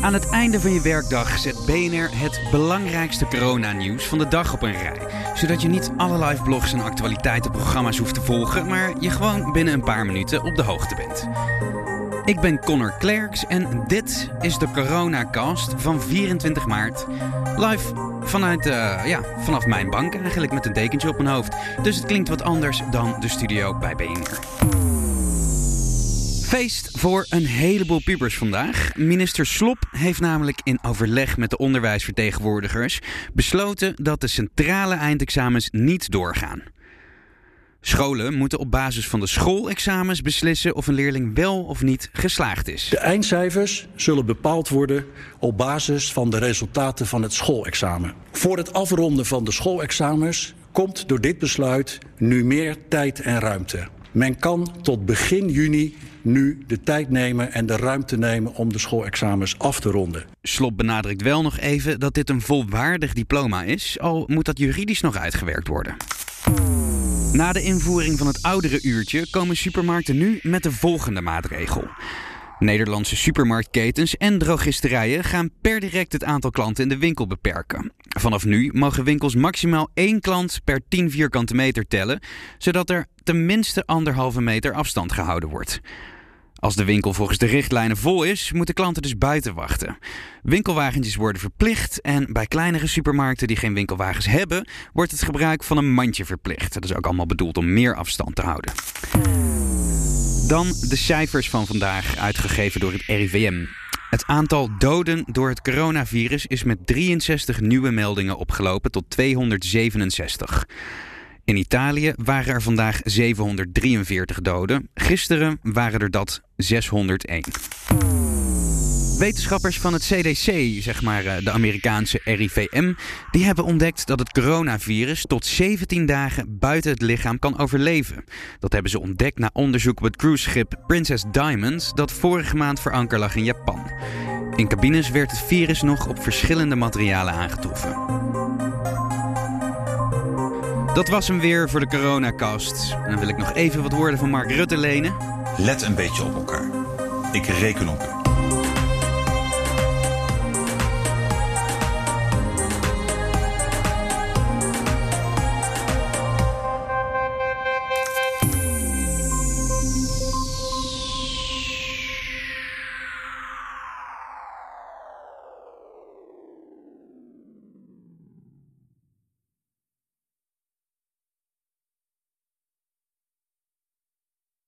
Aan het einde van je werkdag zet BNR het belangrijkste coronanieuws van de dag op een rij. Zodat je niet alle live blogs en actualiteitenprogramma's hoeft te volgen, maar je gewoon binnen een paar minuten op de hoogte bent. Ik ben Connor Klerks en dit is de Coronacast van 24 maart. Live vanuit, uh, ja, vanaf mijn bank eigenlijk met een dekentje op mijn hoofd. Dus het klinkt wat anders dan de studio bij BNR. Feest voor een heleboel pubers vandaag. Minister Slop heeft namelijk in overleg met de onderwijsvertegenwoordigers besloten dat de centrale eindexamens niet doorgaan. Scholen moeten op basis van de schoolexamens beslissen of een leerling wel of niet geslaagd is. De eindcijfers zullen bepaald worden op basis van de resultaten van het schoolexamen. Voor het afronden van de schoolexamens komt door dit besluit nu meer tijd en ruimte. Men kan tot begin juni nu de tijd nemen en de ruimte nemen om de schoolexamens af te ronden. Slop benadrukt wel nog even dat dit een volwaardig diploma is, al moet dat juridisch nog uitgewerkt worden. Na de invoering van het oudere uurtje komen supermarkten nu met de volgende maatregel. Nederlandse supermarktketens en drogisterijen gaan per direct het aantal klanten in de winkel beperken. Vanaf nu mogen winkels maximaal één klant per 10 vierkante meter tellen, zodat er tenminste anderhalve meter afstand gehouden wordt. Als de winkel volgens de richtlijnen vol is, moeten klanten dus buiten wachten. Winkelwagentjes worden verplicht en bij kleinere supermarkten die geen winkelwagens hebben, wordt het gebruik van een mandje verplicht. Dat is ook allemaal bedoeld om meer afstand te houden. Dan de cijfers van vandaag, uitgegeven door het RIVM. Het aantal doden door het coronavirus is met 63 nieuwe meldingen opgelopen tot 267. In Italië waren er vandaag 743 doden. Gisteren waren er dat 601. Wetenschappers van het CDC, zeg maar eh, de Amerikaanse RIVM, die hebben ontdekt dat het coronavirus tot 17 dagen buiten het lichaam kan overleven. Dat hebben ze ontdekt na onderzoek op het cruiseschip Princess Diamond, dat vorige maand voor lag in Japan. In cabines werd het virus nog op verschillende materialen aangetroffen. Dat was hem weer voor de coronacast. Dan wil ik nog even wat woorden van Mark Rutte lenen. Let een beetje op elkaar. Ik reken op u.